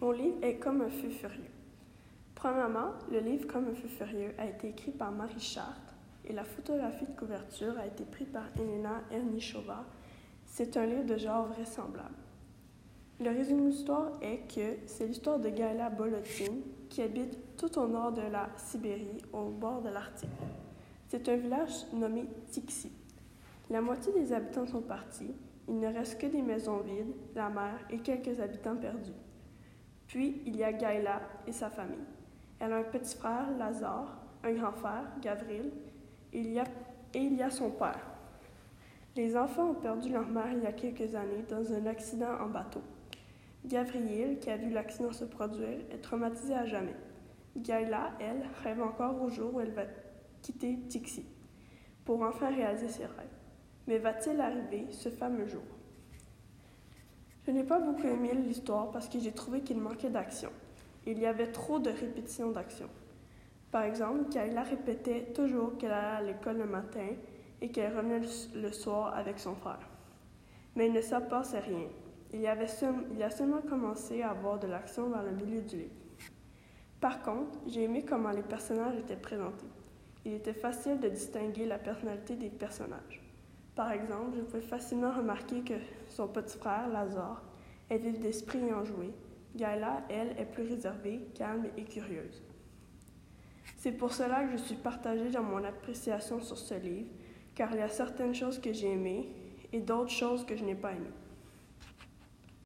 Mon livre est Comme un feu furieux. Premièrement, le livre Comme un feu furieux a été écrit par Marie Chartres et la photographie de couverture a été prise par Elena Ernichova. C'est un livre de genre vraisemblable. Le résumé de l'histoire est que c'est l'histoire de Gaila Bolotine qui habite tout au nord de la Sibérie, au bord de l'Arctique. C'est un village nommé Tixi. La moitié des habitants sont partis. Il ne reste que des maisons vides, la mer et quelques habitants perdus. Puis, il y a Gaïla et sa famille. Elle a un petit frère, Lazare, un grand frère, Gavril, et il, y a, son père. Les enfants ont perdu leur mère il y a quelques années dans un accident en bateau. Gavril, qui a vu l'accident se produire, est traumatisé à jamais. Gaïla, elle, rêve encore au jour où elle va quitter Tixi pour enfin réaliser ses rêves. Mais va-t-il arriver ce fameux jour? Je n'ai pas beaucoup aimé l'histoire parce que j'ai trouvé qu'il manquait d'action. Il y avait trop de répétitions d'action. Par exemple, Kayla répétait toujours qu'elle allait à l'école le matin et qu'elle revenait le soir avec son frère. Mais il ne s'en passait rien. Il, y il a seulement commencé à avoir de l'action vers le milieu du livre. Par contre, j'ai aimé comment les personnages étaient présentés. Il était facile de distinguer la personnalité des personnages. Par exemple, je pouvais facilement remarquer que son petit frère, Lazare, est d'esprit et enjoué. Gaïla, elle, est plus réservée, calme et curieuse. C'est pour cela que je suis partagée dans mon appréciation sur ce livre, car il y a certaines choses que j'ai aimées et d'autres choses que je n'ai pas aimées.